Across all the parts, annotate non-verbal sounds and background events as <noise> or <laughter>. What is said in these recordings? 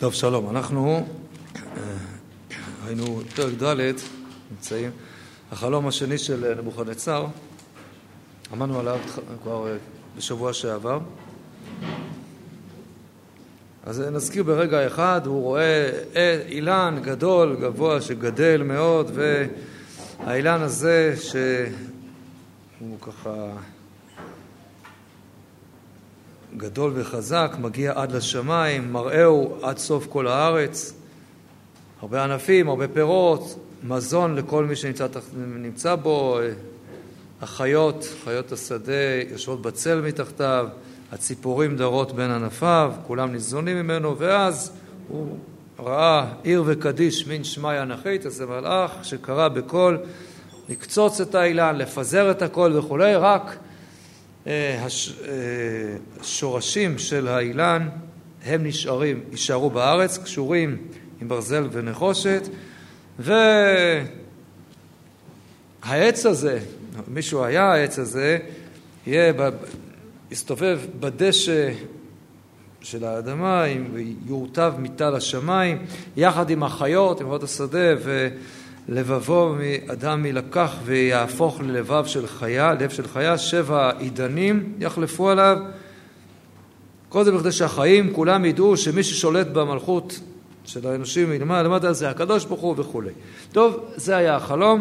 טוב, שלום. אנחנו אה, היינו פרק ד', נמצאים, החלום השני של נבוכדנצר, אמרנו עליו כבר אה, בשבוע שעבר. אז נזכיר ברגע אחד, הוא רואה אה, אילן גדול, גבוה, שגדל מאוד, והאילן הזה שהוא ככה גדול וחזק, מגיע עד לשמיים, מראהו עד סוף כל הארץ, הרבה ענפים, הרבה פירות, מזון לכל מי שנמצא בו, החיות, חיות השדה יושבות בצל מתחתיו, הציפורים דרות בין ענפיו, כולם ניזונים ממנו, ואז הוא ראה עיר וקדיש מן שמאי אנכית, איזה מלאך שקרא בקול לקצוץ את האילן, לפזר את הכל וכולי, רק השורשים של האילן הם נשארים, יישארו בארץ, קשורים עם ברזל ונחושת, והעץ הזה, מישהו היה העץ הזה, יהיה, יסתובב בדשא של האדמה, יורטב מטל השמיים, יחד עם החיות, עם חיות השדה, ו... לבבו מאדם יילקח ויהפוך ללבב של חיה, לב של חיה, שבע עידנים יחלפו עליו. כל זה בכדי שהחיים כולם ידעו שמי ששולט במלכות של האנושים מלמעלה למטה זה הקדוש ברוך הוא וכולי. טוב, זה היה החלום.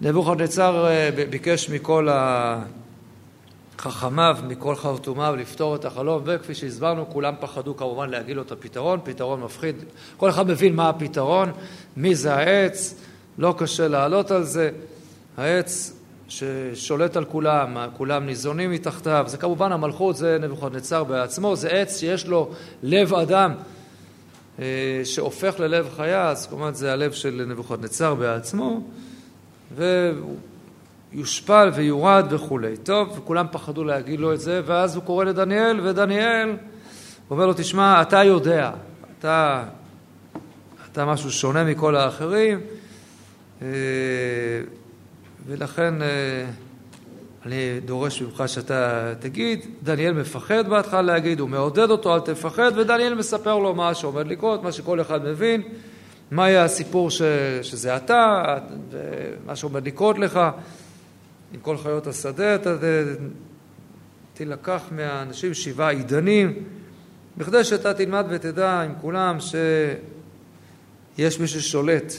נבוכדנצר אה, ביקש מכל חכמיו, מכל חרטומיו לפתור את החלום, וכפי שהסברנו, כולם פחדו כמובן להגיד לו את הפתרון, פתרון מפחיד. כל אחד מבין מה הפתרון, מי זה העץ, לא קשה לעלות על זה. העץ ששולט על כולם, כולם ניזונים מתחתיו, זה כמובן המלכות, זה נבוכדנצר בעצמו, זה עץ שיש לו לב אדם אה, שהופך ללב חיה, זאת אומרת זה הלב של נבוכדנצר בעצמו, ויושפל ויורד וכולי. טוב, וכולם פחדו להגיד לו את זה, ואז הוא קורא לדניאל, ודניאל אומר לו, תשמע, אתה יודע, אתה, אתה משהו שונה מכל האחרים, ולכן אה, אני דורש ממך שאתה תגיד, דניאל מפחד בהתחלה להגיד, הוא מעודד אותו, אל תפחד, ודניאל מספר לו מה שעומד לקרות, מה שכל אחד מבין, מה יהיה הסיפור ש, שזה אתה, מה שעומד לקרות לך, עם כל חיות השדה, אתה תילקח מהאנשים שבעה עידנים, בכדי שאתה תלמד ותדע עם כולם שיש מי ששולט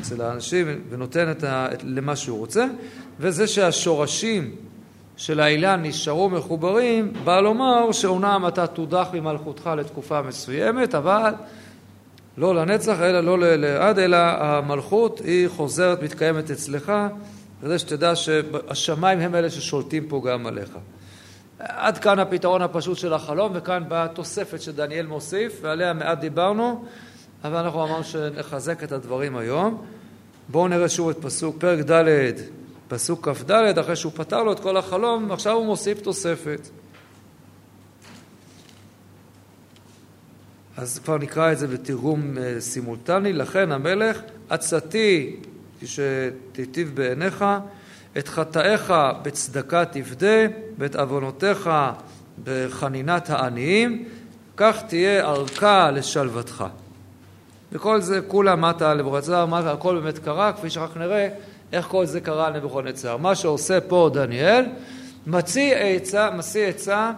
אצל האנשים ונותן את ה, למה שהוא רוצה, וזה שהשורשים של האילן נשארו מחוברים, בא לומר שאומנם אתה תודח ממלכותך לתקופה מסוימת, אבל לא לנצח, אלא לא לעד, אלא המלכות היא חוזרת, מתקיימת אצלך, כדי שתדע שהשמיים הם אלה ששולטים פה גם עליך. עד כאן הפתרון הפשוט של החלום, וכאן באה התוספת שדניאל מוסיף, ועליה מעט דיברנו. אבל אנחנו אמרנו שנחזק את הדברים היום. בואו נראה שוב את פסוק, פרק ד', פסוק כ"ד, אחרי שהוא פתר לו את כל החלום, עכשיו הוא מוסיף תוספת. אז כבר נקרא את זה בתרגום אה, סימולטני, לכן המלך, עצתי כשתיטיב בעיניך, את חטאיך בצדקה תפדה, ואת עוונותיך בחנינת העניים, כך תהיה ארכה לשלוותך. וכל זה כולה מטה על מה הכל באמת קרה, כפי שרק נראה איך כל זה קרה על נבוכדנצר. מה שעושה פה דניאל, מציא עצה, משיא עצה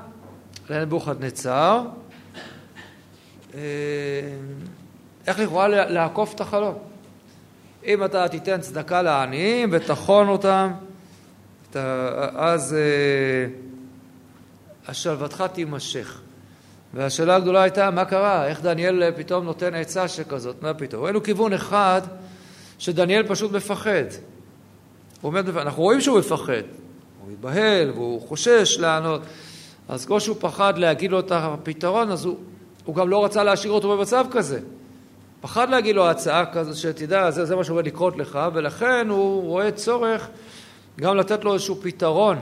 לנבוכדנצר, אה, איך לכאורה לעקוף את החלום. אם אתה תיתן צדקה לעניים ותחון אותם, אז אה, השלוותך תימשך. והשאלה הגדולה הייתה, מה קרה? איך דניאל פתאום נותן עצה שכזאת? מה פתאום? ראינו כיוון אחד, שדניאל פשוט מפחד. הוא אומר, אנחנו רואים שהוא מפחד. הוא מתבהל והוא חושש לענות. אז כמו שהוא פחד להגיד לו את הפתרון, אז הוא, הוא גם לא רצה להשאיר אותו במצב כזה. פחד להגיד לו הצעה כזאת, שתדע, זה, זה מה שעומד לקרות לך, ולכן הוא רואה צורך גם לתת לו איזשהו פתרון.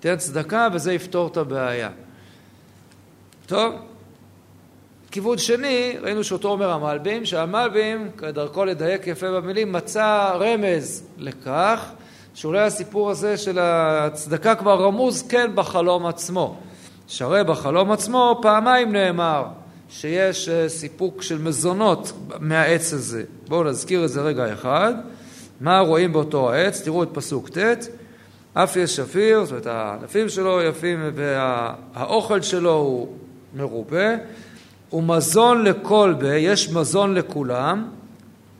תיתן צדקה וזה יפתור את הבעיה. טוב, כיוון שני, ראינו שאותו אומר המלבים, שהמלבים, כדרכו לדייק יפה במילים, מצא רמז לכך שאולי הסיפור הזה של הצדקה כבר רמוז כן בחלום עצמו. שהרי בחלום עצמו פעמיים נאמר שיש אה, סיפוק של מזונות מהעץ הזה. בואו נזכיר את זה רגע אחד. מה רואים באותו העץ? תראו את פסוק ט', אף יש שפיר, זאת אומרת הענפים שלו יפים והאוכל שלו הוא מרובה, ומזון לכל בה, יש מזון לכולם.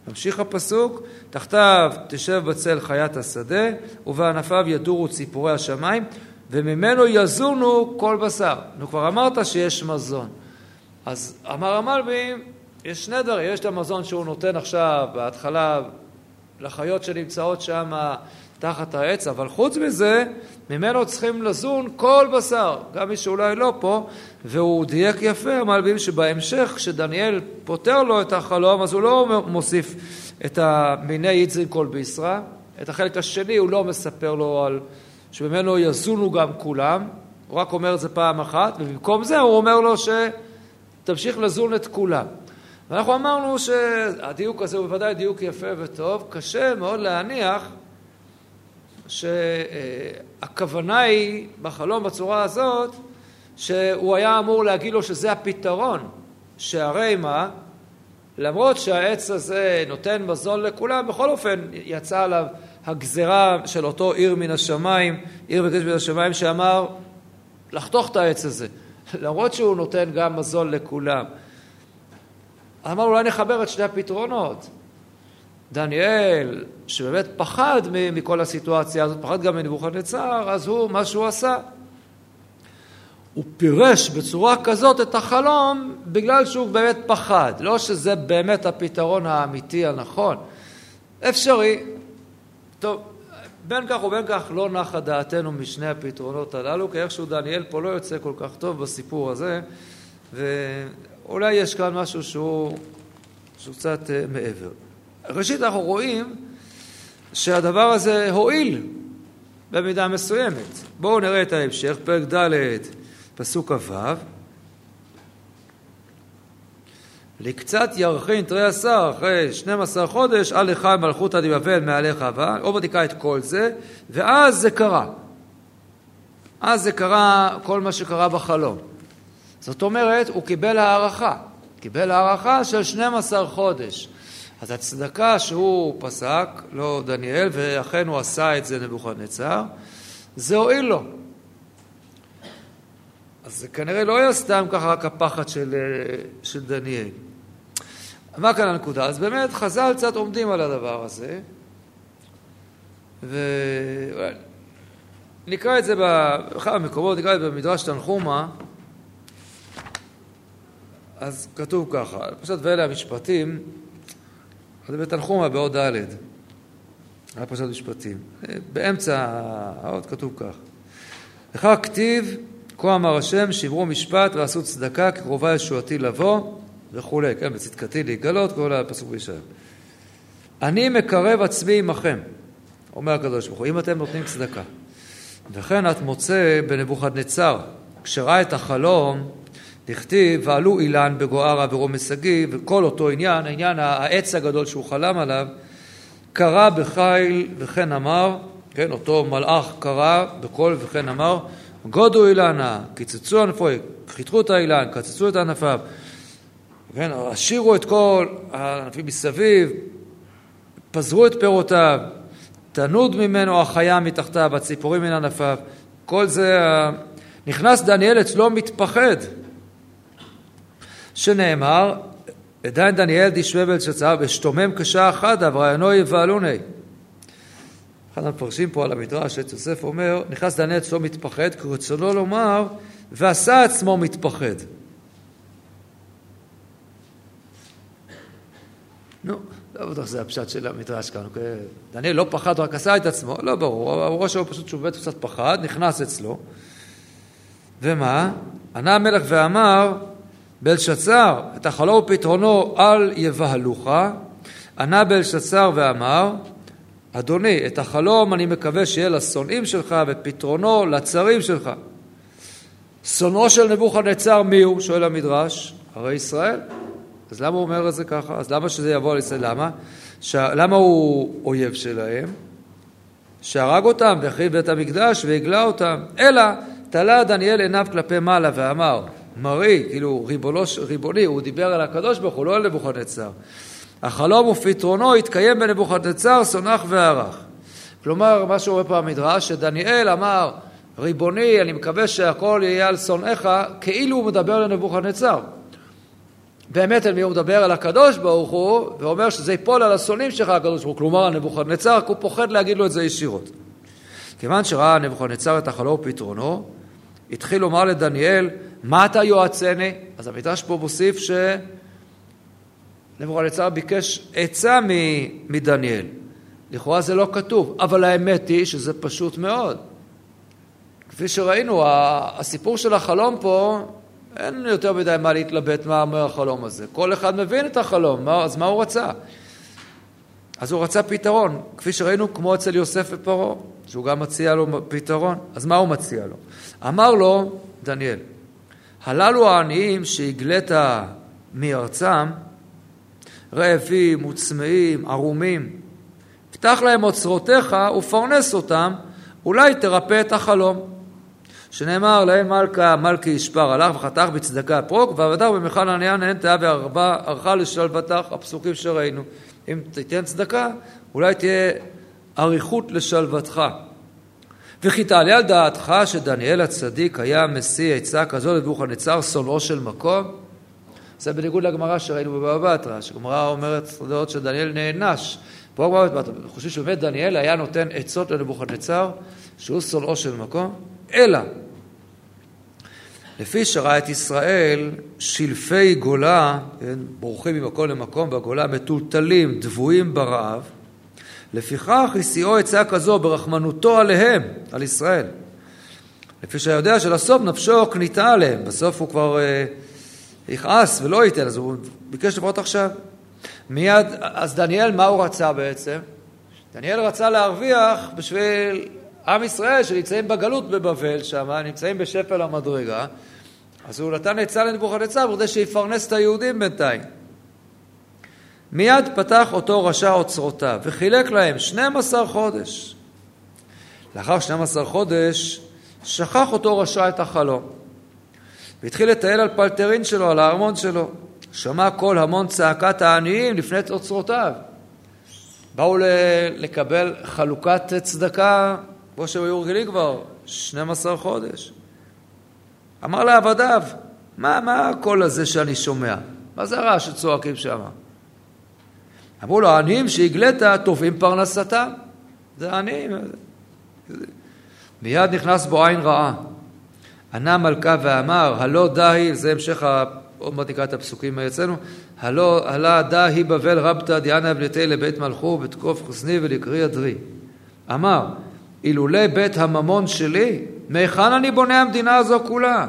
ממשיך הפסוק, תחתיו תשב בצל חיית השדה, ובענפיו ידורו ציפורי השמיים, וממנו יזונו כל בשר. נו, כבר אמרת שיש מזון. אז אמר המלבים, יש שני דברים, יש את המזון שהוא נותן עכשיו, בהתחלה, לחיות שנמצאות שם תחת העץ, אבל חוץ מזה, ממנו צריכים לזון כל בשר, גם מי שאולי לא פה, והוא דייק יפה, המלבים, שבהמשך, כשדניאל פותר לו את החלום, אז הוא לא מוסיף את המיני איצרין כל בישרה, את החלק השני הוא לא מספר לו על שממנו יזונו גם כולם, הוא רק אומר את זה פעם אחת, ובמקום זה הוא אומר לו שתמשיך לזון את כולם. ואנחנו אמרנו שהדיוק הזה הוא בוודאי דיוק יפה וטוב, קשה מאוד להניח שהכוונה היא בחלום בצורה הזאת שהוא היה אמור להגיד לו שזה הפתרון, שהרי מה, למרות שהעץ הזה נותן מזון לכולם, בכל אופן יצא עליו הגזרה של אותו עיר מן השמיים, עיר וקדש מן השמיים, שאמר לחתוך את העץ הזה, <laughs> למרות שהוא נותן גם מזון לכולם. אמר אולי נחבר את שני הפתרונות. דניאל, שבאמת פחד מכל הסיטואציה הזאת, פחד גם מנבוכדנצר, אז הוא, מה שהוא עשה, הוא פירש בצורה כזאת את החלום בגלל שהוא באמת פחד, לא שזה באמת הפתרון האמיתי הנכון. אפשרי. טוב, בין כך ובין כך לא נחה דעתנו משני הפתרונות הללו, כי איכשהו דניאל פה לא יוצא כל כך טוב בסיפור הזה, ואולי יש כאן משהו שהוא, שהוא קצת אה, מעבר. ראשית אנחנו רואים שהדבר הזה הועיל במידה מסוימת. בואו נראה את ההמשך, פרק ד', פסוק כ"ו. לקצת ירחין תרי עשר אחרי 12 חודש, אל לך מלכותא דבבל מעליך הבא, או בדיקה את כל זה, ואז זה קרה. אז זה קרה כל מה שקרה בחלום. זאת אומרת, הוא קיבל הערכה. קיבל הערכה של 12 חודש. אז הצדקה שהוא פסק, לא דניאל, ואכן הוא עשה את זה נבוכדנצר, זה הועיל לו. אז זה כנראה לא היה סתם ככה רק הפחד של, של דניאל. מה כאן הנקודה? אז באמת חז"ל קצת עומדים על הדבר הזה, ונקרא את זה באחד המקומות, נקרא את זה במדרש תנחומה, אז כתוב ככה, פשוט ואלה המשפטים, זה בתנחומה בעוד ד', היה פרשת משפטים. באמצע העוד כתוב כך: לך כתיב, כה אמר השם, שמרו משפט ועשו צדקה, קרובה ישועתי לבוא, וכולי, כן, בצדקתי להיגלות, כל הפסוק בישעיה. אני מקרב עצמי עמכם, אומר הקדוש ברוך הוא, אם אתם נותנים צדקה. וכן את מוצא בנבוכדנצר, כשראה את החלום, דכתיב, ועלו אילן בגוארה ורומי שגיא, וכל אותו עניין, העניין העץ הגדול שהוא חלם עליו, קרא בחיל וכן אמר, כן, אותו מלאך קרא בקול וכן אמר, גודו אילנה, קיצצו ענפו, חיתכו את האילן, קצצו את ענפיו, כן, השאירו את כל הענפים מסביב, פזרו את פירותיו, תנוד ממנו החיה מתחתיו, הציפורים מן ענפיו, כל זה, נכנס דניאל אצלו מתפחד. שנאמר, עדיין דניאל דשווה בלשצר ושתומם כשעה אחדה ורעיונו יבהלוני. אחד המפרשים פה על המדרש, את יוסף אומר, נכנס דניאל אצלו מתפחד, כי רצונו לומר, ועשה עצמו מתפחד. נו, לא בטוח שזה הפשט של המדרש כאן, אוקיי? דניאל לא פחד, רק עשה את עצמו, לא ברור, הראש שלו פשוט באמת קצת פחד, נכנס אצלו. ומה? ענה המלך ואמר, בלשצר, את החלום ופתרונו אל יבהלוך, ענה בלשצר ואמר, אדוני, את החלום אני מקווה שיהיה לשונאים שלך ופתרונו לצרים שלך. שונאו של נבוכדנצר מי הוא? שואל המדרש. הרי ישראל. אז למה הוא אומר את זה ככה? אז למה שזה יבוא על ישראל? למה? ש... למה הוא אויב שלהם? שהרג אותם והחריב בית המקדש והגלה אותם. אלא תלה דניאל עיניו כלפי מעלה ואמר מרי, כאילו ריבונו, ריבוני, הוא דיבר על הקדוש ברוך הוא, לא על נבוכדנצר. החלום ופתרונו התקיים בנבוכדנצר, סונח וערך. כלומר, מה שאומר פה המדרש, שדניאל אמר, ריבוני, אני מקווה שהכל יהיה על שונאיך, כאילו הוא מדבר לנבוכדנצר. באמת על מי הוא מדבר? על הקדוש ברוך הוא, ואומר שזה ייפול על השונאים שלך הקדוש ברוך הוא, כלומר על נבוכדנצר, הוא פוחד להגיד לו את זה ישירות. כיוון שראה נבוכדנצר את החלום ופתרונו, התחיל לומר לדניאל, מה אתה יועצני? אז המדרש פה מוסיף שנבוכדנצר ביקש עצה מדניאל. לכאורה זה לא כתוב, אבל האמת היא שזה פשוט מאוד. כפי שראינו, הסיפור של החלום פה, אין יותר מדי מה להתלבט מה אומר החלום הזה. כל אחד מבין את החלום, אז מה הוא רצה? אז הוא רצה פתרון, כפי שראינו, כמו אצל יוסף ופרעה, שהוא גם מציע לו פתרון. אז מה הוא מציע לו? אמר לו דניאל, הללו העניים שהגלית מארצם, רעבים וצמאים, ערומים, פתח להם אוצרותיך ופרנס אותם, אולי תרפא את החלום. שנאמר להם מלכה מלכי ישפר הלך וחתך בצדקה פרוק ועבדה במיכל עניין נהן תאה וערכה לשלוותך הפסוקים שראינו אם תיתן צדקה אולי תהיה אריכות לשלוותך וכי תעלה על דעתך שדניאל הצדיק היה משיא עצה כזו לבוכנצר שונאו של מקום זה בניגוד לגמרא שראינו בבבא בתרא, שגמרא אומרת דעות שדניאל נענש. פה הגמרא חושבים שבאמת דניאל היה נותן עצות לנבוכדנצר, שהוא שונאו של מקום, אלא לפי שראה את ישראל, שלפי גולה, כן, בורחים ממקום למקום בגולה, מטולטלים, דבויים ברעב, לפיכך הסיעו עצה כזו ברחמנותו עליהם, על ישראל. לפי שהיודע שלסוף נפשו קניתה עליהם, בסוף הוא כבר אה, יכעס ולא ייתן, אז הוא ביקש לפחות עכשיו. מיד, אז דניאל, מה הוא רצה בעצם? דניאל רצה להרוויח בשביל עם ישראל שנמצאים בגלות בבבל שם, נמצאים בשפל המדרגה, אז הוא נתן עצה לנבוכדנצר כדי שיפרנס את היהודים בינתיים. מיד פתח אותו רשע אוצרותיו וחילק להם 12 חודש. לאחר 12 חודש שכח אותו רשע את החלום והתחיל לטייל על פלטרין שלו, על הארמון שלו. שמע קול המון צעקת העניים לפני אוצרותיו. באו לקבל חלוקת צדקה כמו שהיו רגילים כבר 12 חודש. אמר לעבדיו, מה, מה הקול הזה שאני שומע? מה זה הרעש שצועקים שם? אמרו לו, העניים שהגלית תובעים פרנסתם. זה העניים. מיד נכנס בו עין רעה. ענה מלכה ואמר, הלא דהי, זה המשך, עוד מעט נקרא את הפסוקים אצלנו, הלא, דהי בבל רבתא דיאנה בנתי לבית מלכו בתקוף חסני ולקרי אדרי. אמר, אילולא בית הממון שלי, מהיכן אני בונה המדינה הזו כולה?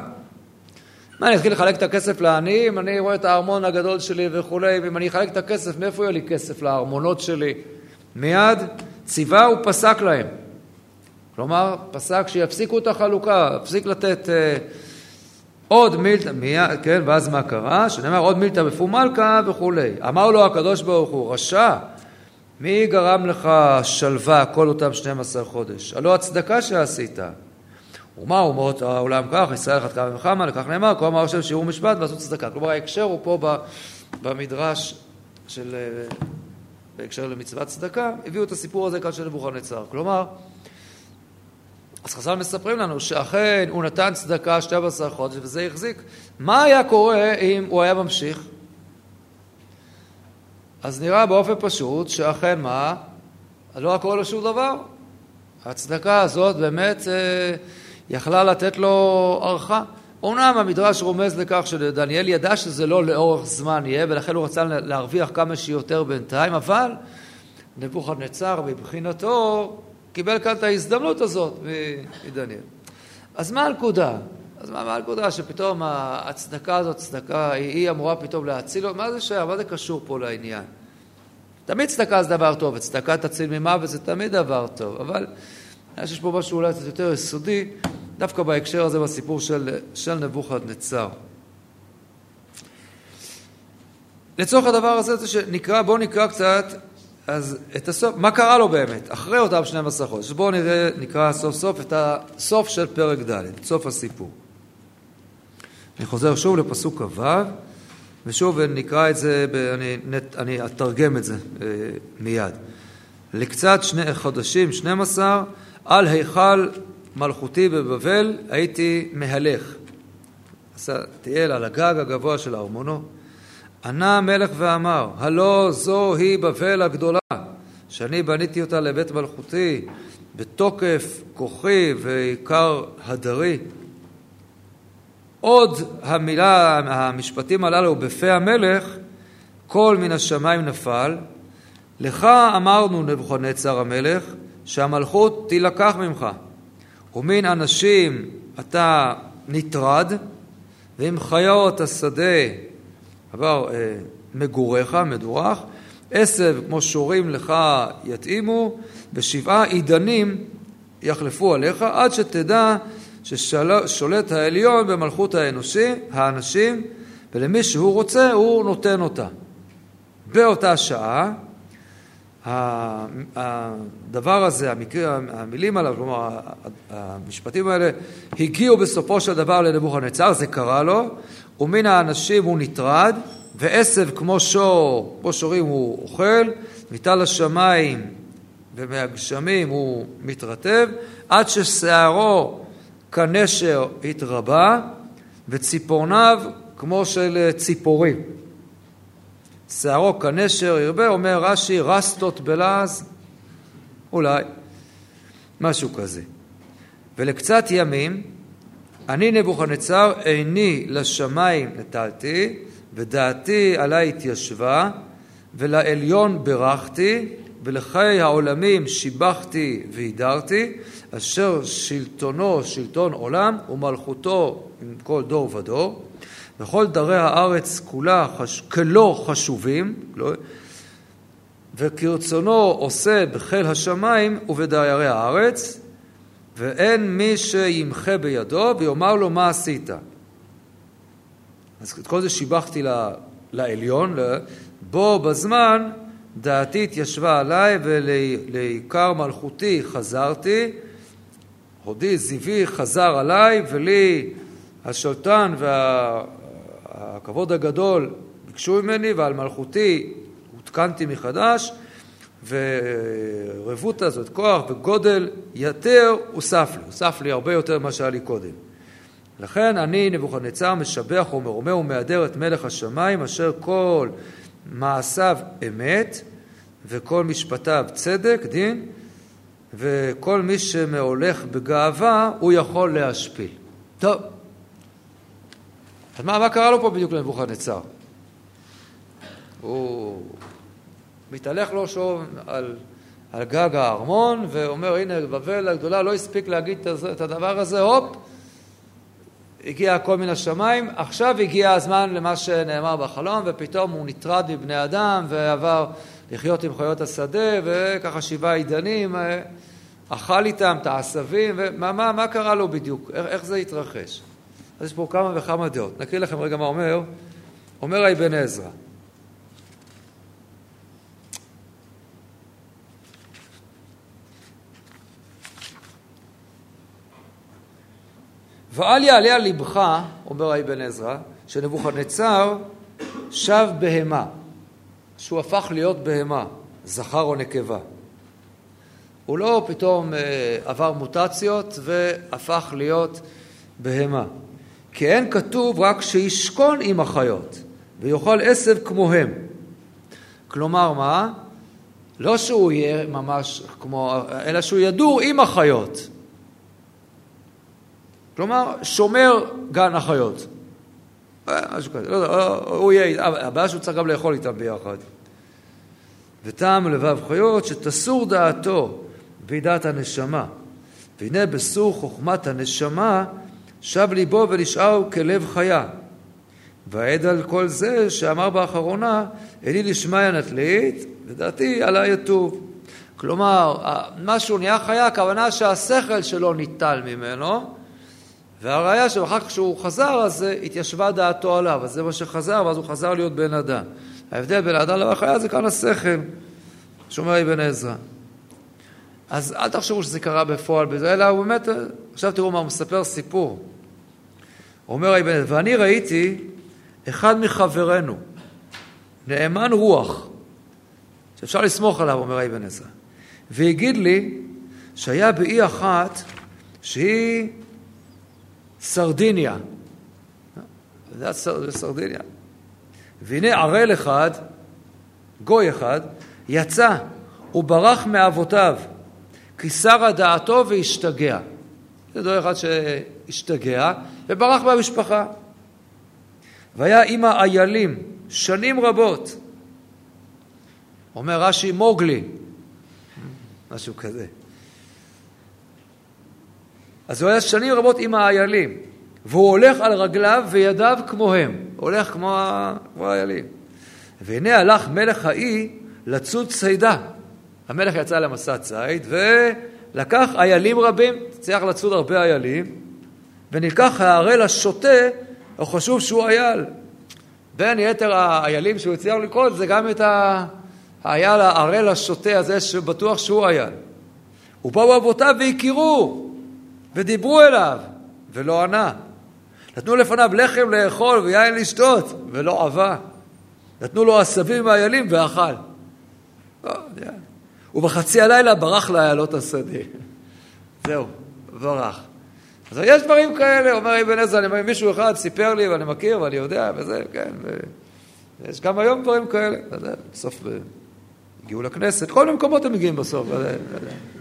מה, אני אתחיל לחלק את הכסף לעניים? אני רואה את הארמון הגדול שלי וכולי, ואם אני אחלק את הכסף, מאיפה יהיה לי כסף לארמונות שלי? מיד ציווה ופסק להם. כלומר, פסק שיפסיקו את החלוקה, יפסיק לתת אה, עוד מילתא, מיד, כן, ואז מה קרה? שנאמר עוד מילתא בפומלכה וכולי. אמר לו הקדוש ברוך הוא, רשע, מי גרם לך שלווה כל אותם 12 חודש? הלא הצדקה שעשית. ומה אומות העולם כך, ישראל אחת כמה וכמה, לכך נאמר, כה אמר השם שיעור משפט ועשו צדקה. כלומר ההקשר הוא פה במדרש של, אה, בהקשר למצוות צדקה, הביאו את הסיפור הזה כאן של נבוכדנצר. כלומר, אז חז"ל מספרים לנו שאכן הוא נתן צדקה 12 חודש וזה החזיק. מה היה קורה אם הוא היה ממשיך? אז נראה באופן פשוט שאכן מה? לא היה קורה לו שום דבר. ההצדקה הזאת באמת אה, יכלה לתת לו ערכה. אומנם המדרש רומז לכך שדניאל ידע שזה לא לאורך זמן יהיה, ולכן הוא רצה להרוויח כמה שיותר בינתיים, אבל נבוכדנצר מבחינתו קיבל כאן את ההזדמנות הזאת מדניאל. אז מה הנקודה? אז מה הנקודה שפתאום הצדקה הזאת, צדקה, היא אמורה פתאום להציל? מה זה שייך? מה זה קשור פה לעניין? תמיד צדקה זה דבר טוב, וצדקה תציל ממוות זה תמיד דבר טוב, אבל אני חושב שיש פה משהו אולי קצת יותר יסודי, דווקא בהקשר הזה בסיפור של, של נבוכדנצר. לצורך הדבר הזה, זה שנקרא, בואו נקרא קצת אז את הסוף, מה קרה לו באמת, אחרי אותם 12 חודש? בואו נראה, נקרא סוף סוף את הסוף של פרק ד', סוף הסיפור. אני חוזר שוב לפסוק כ"ו, ושוב נקרא את זה, אני, אני אתרגם את זה אה, מיד. לקצת שני חודשים, 12, על היכל מלכותי בבבל הייתי מהלך. תהיה על הגג הגבוה של ארמונו. ענה המלך ואמר, הלא זו היא בבל הגדולה, שאני בניתי אותה לבית מלכותי בתוקף כוחי ועיקר הדרי. עוד המילה, המשפטים הללו בפה המלך, קול מן השמיים נפל. לך אמרנו נבוכדנצר המלך, שהמלכות תילקח ממך, ומן אנשים אתה נטרד, ועם חיות השדה עבר אה, מגוריך, מדורך, עשב כמו שורים לך יתאימו, ושבעה עידנים יחלפו עליך, עד שתדע ששולט העליון במלכות האנושי, האנשים, ולמי שהוא רוצה הוא נותן אותה. באותה שעה, הדבר הזה, המקרה, המילים עליו, כלומר המשפטים האלה, הגיעו בסופו של דבר לנבוכדנצר, זה קרה לו, ומן האנשים הוא נטרד, ועשב כמו שור, כמו שורים הוא אוכל, מטל השמיים ומהגשמים הוא מתרטב, עד ששערו כנשר התרבה, וציפורניו כמו של ציפורים. שערו כנשר ירבה, אומר רש"י, רסטות בלעז, אולי, משהו כזה. ולקצת ימים, אני נבוכדנצר עיני לשמיים נטלתי, ודעתי עלי התיישבה, ולעליון ברכתי, ולחיי העולמים שיבחתי והידרתי, אשר שלטונו שלטון עולם, ומלכותו עם כל דור ודור. וכל דרי הארץ כולה חש... כלא חשובים, לא... וכרצונו עושה בחיל השמיים ובדיירי הארץ, ואין מי שימחה בידו ויאמר לו מה עשית. אז את כל זה שיבחתי לעליון, בו בזמן דעתי התיישבה עליי ולעיקר מלכותי חזרתי, הודי זיוי חזר עליי ולי השולטן והכבוד הגדול ביקשו ממני ועל מלכותי הותקנתי מחדש ורבותא זאת כוח וגודל יתר הוסף לי, הוסף לי הרבה יותר ממה שהיה לי קודם. לכן אני נבוכדנצר משבח ומרומם ומהדר את מלך השמיים אשר כל מעשיו אמת וכל משפטיו צדק, דין, וכל מי שמהולך בגאווה הוא יכול להשפיל. טוב, אז מה, מה קרה לו פה בדיוק לנבוכדנצר? הוא מתהלך לו שוב על, על גג הארמון ואומר הנה בבל הגדולה לא הספיק להגיד את הדבר הזה, הופ, הגיע הכל מן השמיים, עכשיו הגיע הזמן למה שנאמר בחלום ופתאום הוא נטרד מבני אדם ועבר לחיות עם חיות השדה וככה שבעה עידנים, אה, אכל איתם את העשבים, ומה מה, מה קרה לו בדיוק, איך, איך זה התרחש? אז יש פה כמה וכמה דעות. נקריא לכם רגע מה אומר. אומר אבן עזרא. ואל יעלה על לבך, אומר אבן עזרא, שנבוכדנצר שב בהמה, שהוא הפך להיות בהמה, זכר או נקבה. הוא לא פתאום אה, עבר מוטציות והפך להיות בהמה. כי אין כתוב רק שישכון עם החיות ויאכל עשב כמוהם. כלומר, מה? לא שהוא יהיה ממש כמו, אלא שהוא ידור עם החיות. כלומר, שומר גן החיות. אה, משהו כזה, לא יודע, הוא יהיה, הבעיה שהוא צריך גם לאכול איתם ביחד. וטעם לבב חיות שתסור דעתו וידעת הנשמה. והנה בסור חוכמת הנשמה שב ליבו ונשאר כלב חיה. והעד על כל זה שאמר באחרונה, אלי לשמיא נטלית, לדעתי עלי יטוב. כלומר, משהו נהיה חיה, הכוונה שהשכל שלו ניטל ממנו, והראיה שאחר כך כשהוא חזר, אז התיישבה דעתו עליו, אז זה מה שחזר, ואז הוא חזר להיות בן אדם. ההבדל בין האדם לבין החיה זה כאן השכל, שומע אבן עזרא. אז אל תחשבו שזה קרה בפועל אלא הוא באמת, עכשיו תראו מה, הוא מספר סיפור. אומר אבן ואני ראיתי אחד מחברינו, נאמן רוח, שאפשר לסמוך עליו, אומר אבן עזרא, והגיד לי שהיה באי אחת שהיא סרדיניה. זה סרדיניה. והנה ערל אחד, גוי אחד, יצא וברח מאבותיו, כי סרה דעתו והשתגע. זה דור אחד שהשתגע וברח מהמשפחה. והיה עם האיילים שנים רבות. אומר רש"י מוגלי, משהו כזה. אז הוא היה שנים רבות עם האיילים, והוא הולך על רגליו וידיו כמוהם, הולך כמו, כמו האיילים. והנה הלך מלך האי לצוד צידה. המלך יצא למסע ציד ולקח איילים רבים, צריך לצוד הרבה איילים, ונלקח הערל השוטה, הוא חשוב שהוא אייל. בין יתר האיילים שהוא הצליח לקרוא זה גם את האייל הערל השוטה הזה שבטוח שהוא אייל. ובאו אבותיו והכירו ודיברו אליו ולא ענה. נתנו לפניו לחם לאכול ויין לשתות ולא עבה. נתנו לו עשבים מהאיילים ואכל. לא. ובחצי הלילה ברח לאיילות השדה. <laughs> זהו, ברח. אז יש דברים כאלה, אומר אבן עזרא, מישהו אחד סיפר לי ואני מכיר ואני יודע וזה, כן, ויש גם היום דברים כאלה, בסוף הגיעו לכנסת, כל מיני מקומות הם מגיעים בסוף,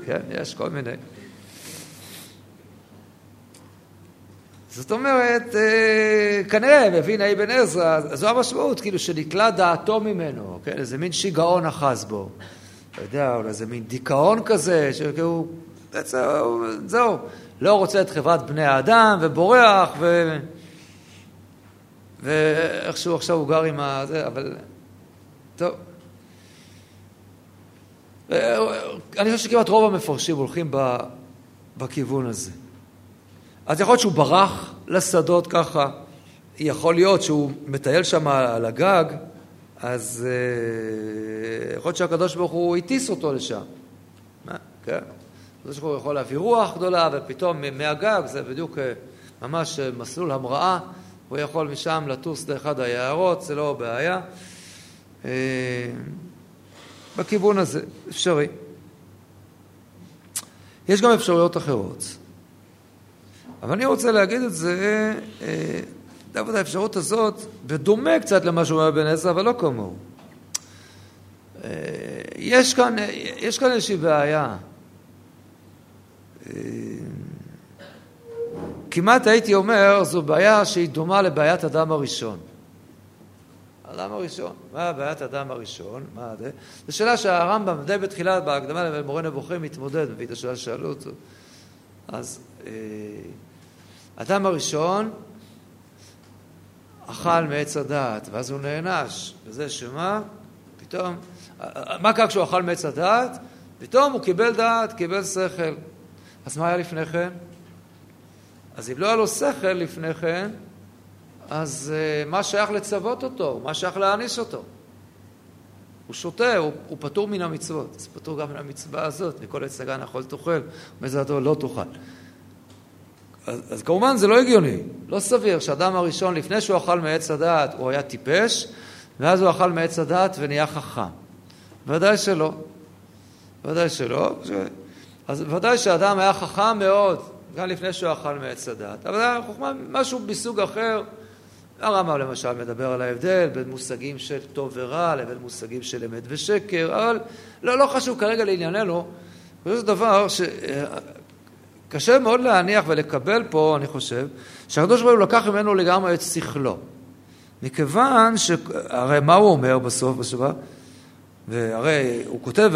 כן, יש כל מיני. זאת אומרת, אה, כנראה מבין אבן עזרא, זו המשמעות, כאילו שנתלה דעתו ממנו, כן, איזה מין שיגעון אחז בו. אתה יודע, אולי איזה מין דיכאון כזה, זהו, זהו, לא רוצה את חברת בני האדם, ובורח, ו... ואיכשהו עכשיו הוא גר עם ה... זה, אבל... טוב. אני חושב שכמעט רוב המפרשים הולכים בכיוון הזה. אז יכול להיות שהוא ברח לשדות ככה, יכול להיות שהוא מטייל שם על הגג, אז אה, יכול להיות שהקדוש ברוך הוא הטיס אותו לשם. כן. הקדוש ברוך הוא יכול להביא רוח גדולה, ופתאום מהגג, זה בדיוק אה, ממש אה, מסלול המראה, הוא יכול משם לטוס לאחד היערות, זה לא בעיה. בכיוון הזה, אפשרי. יש גם אפשרויות אחרות. אבל אני רוצה להגיד את זה, אה, דווקא האפשרות הזאת, בדומה קצת למה שאומר בן עזרא, אבל לא כמוהו. אה, יש כאן, יש כאן איזושהי בעיה. אה, כמעט הייתי אומר, זו בעיה שהיא דומה לבעיית אדם הראשון. אדם הראשון. מה בעיית אדם הראשון? מה זה? זו שאלה שהרמב"ם די בתחילה, בהקדמה למורה נבוכים, מתמודד, מביא את השאלה ששאלו אותו. אז אדם הראשון אכל מעץ הדעת, ואז הוא נענש. וזה שמה? פתאום, מה קרה כשהוא אכל מעץ הדעת? פתאום הוא קיבל דעת, קיבל שכל. אז מה היה לפני כן? אז אם לא היה לו שכל לפני כן, אז uh, מה שייך לצוות אותו? מה שייך להעניש אותו? הוא שותה, הוא, הוא פטור מן המצוות. אז פטור גם מן המצווה הזאת, מכל עץ הגן יכול תאכל, ומזרתו לא תאכל. אז, אז כמובן זה לא הגיוני, לא סביר שאדם הראשון לפני שהוא אכל מעץ הדעת הוא היה טיפש ואז הוא אכל מעץ הדעת ונהיה חכם. ודאי שלא. ודאי שלא. אז ודאי שאדם היה חכם מאוד גם לפני שהוא אכל מעץ הדעת. אבל היה חוכמה משהו מסוג אחר. הרמב"ם למשל מדבר על ההבדל בין מושגים של טוב ורע לבין מושגים של אמת ושקר, אבל לא, לא חשוב כרגע לענייננו. זה דבר ש... קשה מאוד להניח ולקבל פה, אני חושב, שהקדוש ברוך הוא לקח ממנו לגמרי את שכלו. מכיוון ש... הרי מה הוא אומר בסוף, בשבוע? והרי הוא כותב,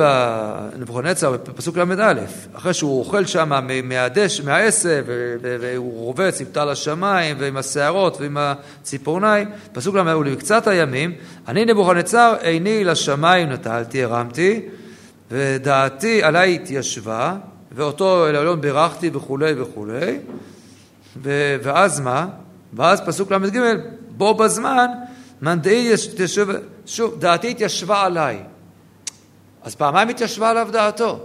נבוכדנצר, בפסוק ל"א, אחרי שהוא אוכל שם מהדש, מהעשב, והוא רובץ עם טל השמיים, ועם השערות, ועם הציפורניים, פסוק ל"א, ולמקצת הימים, אני נבוכדנצר איני לשמיים נטלתי, הרמתי, ודעתי עליי התיישבה, ואותו אל העליון בירכתי וכולי וכולי, ואז מה? ואז פסוק ל"ג, בו בזמן, מנדעי ישב, שוב, דעתי התיישבה עליי. אז פעמיים התיישבה עליו דעתו.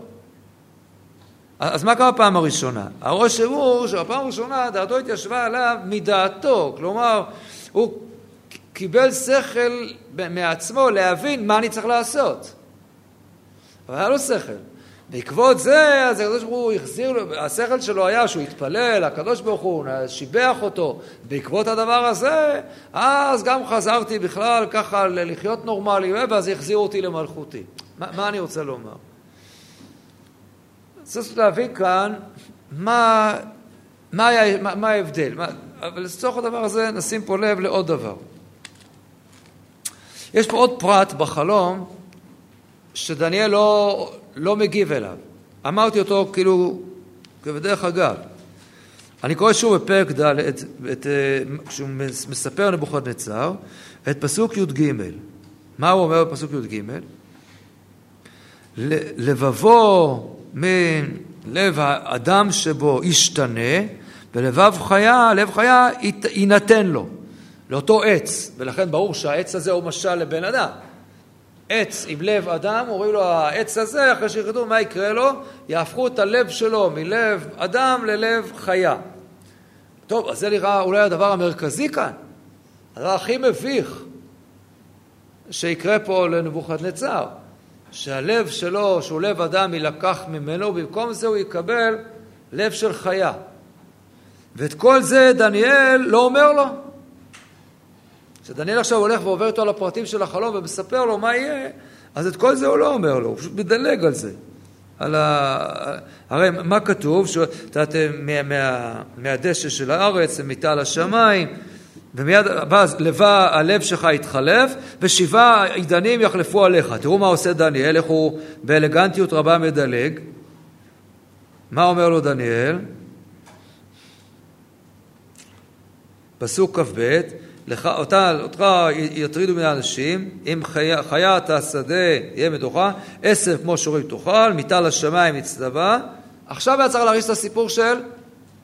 אז מה קרה בפעם הראשונה? הרושם הוא שבפעם הראשונה דעתו התיישבה עליו מדעתו, כלומר, הוא קיבל שכל מעצמו להבין מה אני צריך לעשות. אבל היה לו שכל. בעקבות זה, אז הקדוש ברוך הוא החזיר לו, השכל שלו היה שהוא התפלל, הקדוש ברוך הוא שיבח אותו. בעקבות הדבר הזה, אז גם חזרתי בכלל ככה לחיות נורמלי, ואז החזירו אותי למלכותי. מה, מה אני רוצה לומר? צריך להבין כאן מה, מה, היה, מה, מה ההבדל. מה, אבל לצורך הדבר הזה נשים פה לב לעוד דבר. יש פה עוד פרט בחלום שדניאל לא, לא מגיב אליו. אמרתי אותו כאילו כבדרך אגב. אני קורא שוב בפרק ד', כשהוא מספר נבוכדנצר, את פסוק י"ג. מה הוא אומר בפסוק י"ג? לבבו מלב האדם שבו ישתנה, ולבב חיה, לב חיה יינתן לו, לאותו עץ. ולכן ברור שהעץ הזה הוא משל לבן אדם. עץ עם לב אדם, אומרים לו העץ הזה, אחרי שיחדו מה יקרה לו? יהפכו את הלב שלו מלב אדם ללב חיה. טוב, אז זה נראה אולי הדבר המרכזי כאן, הדבר הכי מביך שיקרה פה לנבוכדנצר, שהלב שלו, שהוא לב אדם, יילקח ממנו, ובמקום זה הוא יקבל לב של חיה. ואת כל זה דניאל לא אומר לו. כשדניאל עכשיו הולך ועובר איתו על הפרטים של החלום ומספר לו מה יהיה, אז את כל זה הוא לא אומר לו, הוא פשוט מדלג על זה. על ה... הרי מה כתוב? ש... מהדשא של הארץ, מיטה לשמיים, ומיד, ואז לבה הלב שלך יתחלף, ושבעה עידנים יחלפו עליך. תראו מה עושה דניאל, איך הוא באלגנטיות רבה מדלג. מה אומר לו דניאל? פסוק כ"ב לך, אותה, אותך יטרידו מן האנשים, אם חיה, חיית השדה יהיה מתוכה, עשב כמו שורים תאכל, מיטה לשמיים יצטווה. עכשיו היה צריך להריץ את הסיפור של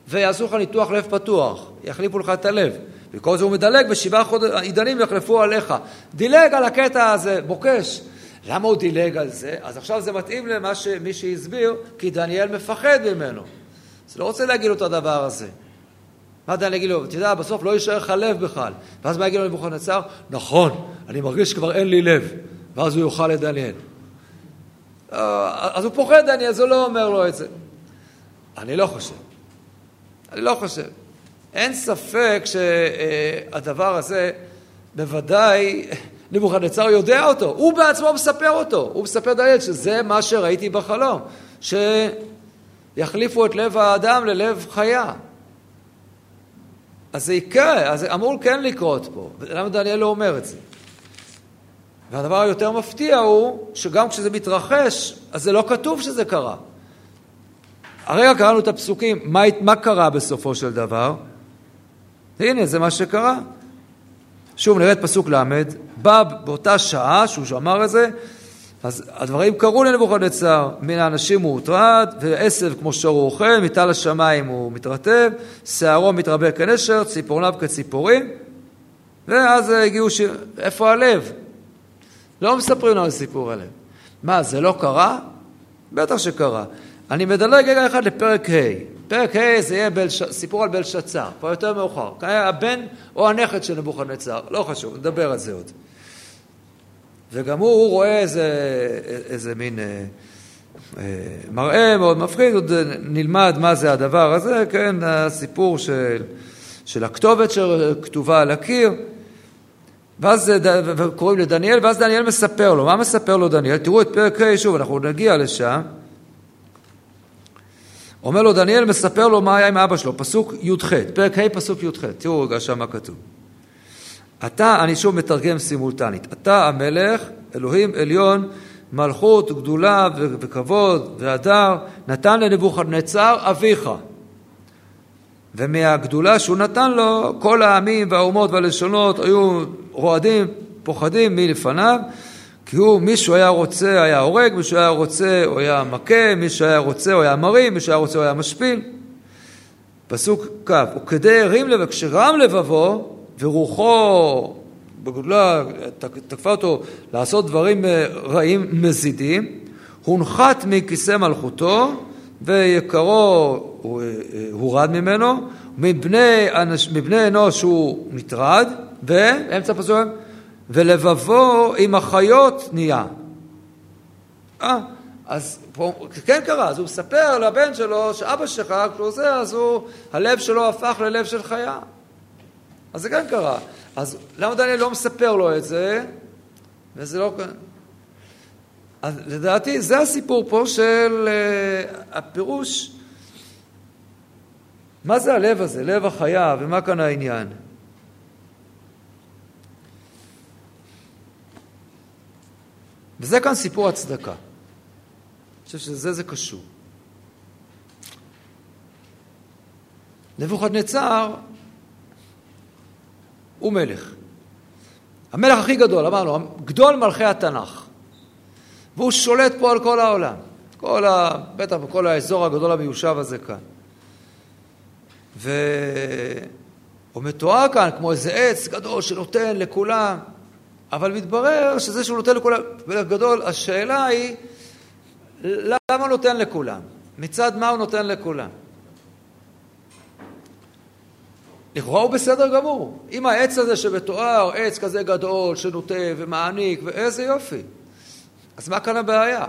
ויעשו לך ניתוח לב פתוח, יחליפו לך את הלב. וכל זה הוא מדלג בשבעה עידנים יחלפו עליך. דילג על הקטע הזה, בוקש. למה הוא דילג על זה? אז עכשיו זה מתאים למה שמי שהסביר, כי דניאל מפחד ממנו. אז לא רוצה להגיד לו את הדבר הזה. מה דן יגיד לו? אתה יודע, בסוף לא יישאר לך לב בכלל. ואז מה יגיד לו נבוכדנצר? נכון, אני מרגיש שכבר אין לי לב. ואז הוא יאכל את דניאל. אה, אז הוא פוחד דניאל, אז הוא לא אומר לו את זה. אני לא חושב. אני לא חושב. אין ספק שהדבר הזה, בוודאי, נבוכדנצר יודע אותו. הוא בעצמו מספר אותו. הוא מספר דניאל שזה מה שראיתי בחלום. שיחליפו את לב האדם ללב חיה. אז זה יקרה, אז זה אמור כן לקרות פה. למה דניאל לא אומר את זה? והדבר היותר מפתיע הוא שגם כשזה מתרחש, אז זה לא כתוב שזה קרה. הרגע קראנו את הפסוקים, מה, מה קרה בסופו של דבר? הנה, זה מה שקרה. שוב, נראה את פסוק ל', בא באותה שעה שהוא אמר את זה, אז הדברים קרו לנבוכדנצר, מן האנשים הוא הוטרד, ועשב כמו שור הוא אוכל, מטל השמיים הוא מתרטב, שערו מתרבה כנשר, ציפורניו כציפורים, ואז הגיעו ש... איפה הלב? לא מספרים לנו סיפור הלב. מה, זה לא קרה? בטח שקרה. אני מדלג רגע אחד לפרק ה'. פרק ה' זה יהיה בלש... סיפור על בלשצר, כבר יותר מאוחר. הבן או הנכד של נבוכדנצר, לא חשוב, נדבר על זה עוד. וגם הוא, הוא רואה איזה, איזה מין אה, אה, מראה מאוד מפחיד, עוד נלמד מה זה הדבר הזה, כן, הסיפור של, של הכתובת שכתובה על הקיר, ואז קוראים לדניאל, ואז דניאל מספר לו. מה מספר לו דניאל? תראו את פרק ה', שוב, אנחנו נגיע לשם. אומר לו דניאל, מספר לו מה היה עם אבא שלו, פסוק י"ח, פרק ה', פסוק י"ח. תראו רגע שם מה כתוב. אתה, אני שוב מתרגם סימולטנית, אתה המלך, אלוהים עליון, מלכות, גדולה וכבוד והדר, נתן לנבוכדנצר אביך. ומהגדולה שהוא נתן לו, כל העמים והאומות והלשונות היו רועדים, פוחדים מלפניו, כי הוא, מישהו היה רוצה, היה הורג, מישהו היה רוצה, הוא היה מכה, מישהו היה רוצה, הוא היה מרים, מישהו היה רוצה, הוא היה משפיל. פסוק כ', וכדי הרים לב, כשרם לבבו, ורוחו בגודלה תקפה אותו לעשות דברים אה, רעים מזידים, הונחת מכיסא מלכותו ויקרו הורד ממנו, מבני, מבני אנוש הוא נטרד, ואמצע הפסוק, ולבבו עם החיות נהיה. אה, אז פה כן קרה, אז הוא מספר לבן שלו שאבא שלך, כשהוא עושה, אז הוא, הלב שלו הפך ללב של חיה. אז זה כן קרה. אז למה דניאל לא מספר לו את זה? וזה לא... אז לדעתי זה הסיפור פה של uh, הפירוש, מה זה הלב הזה, לב החיה, ומה כאן העניין? וזה כאן סיפור הצדקה. אני חושב שזה זה קשור. נבוכדנצר הוא מלך. המלך הכי גדול, אמרנו, גדול מלכי התנ"ך. והוא שולט פה על כל העולם. כל ה... בטח בכל האזור הגדול המיושב הזה כאן. והוא מתואר כאן כמו איזה עץ גדול שנותן לכולם, אבל מתברר שזה שהוא נותן לכולם, מלך גדול, השאלה היא, למה הוא נותן לכולם? מצד מה הוא נותן לכולם? לכאורה הוא בסדר גמור. אם העץ הזה שמתואר, עץ כזה גדול, שנוטה ומעניק, ואיזה יופי. אז מה כאן הבעיה?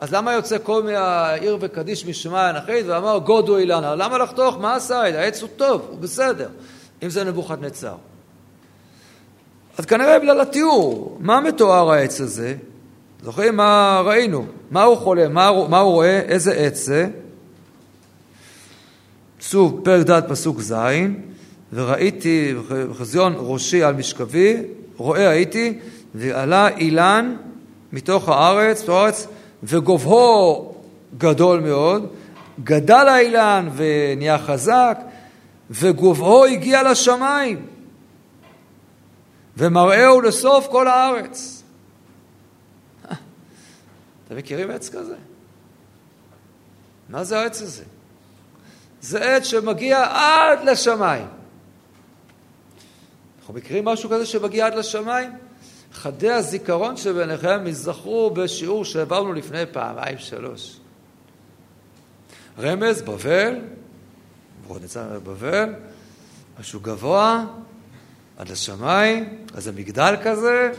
אז למה יוצא כל מהעיר וקדיש משמע אנכית ואמר גודו אילנה? למה לחתוך? מה עשה? העץ הוא טוב, הוא בסדר, אם זה נבוכדנצר. אז כנראה בגלל התיאור, מה מתואר העץ הזה? זוכרים מה ראינו? מה הוא חולם? מה, מה הוא רואה? איזה עץ זה? סוג פרק ד' פסוק ז' וראיתי בחזיון ראשי על משכבי, רואה הייתי, ועלה אילן מתוך הארץ, הארץ, וגובהו גדול מאוד, גדל האילן ונהיה חזק, וגובהו הגיע לשמיים, ומראהו לסוף כל הארץ. <laughs> אתם מכירים עץ כזה? מה זה העץ הזה? זה עץ שמגיע עד לשמיים. אנחנו מכירים משהו כזה שמגיע עד לשמיים? חדי הזיכרון שביניכם ייזכרו בשיעור שהעברנו לפני פעמיים שלוש. רמז, בבל, נבוכדנצר בבל, משהו גבוה, עד לשמיים, איזה מגדל כזה,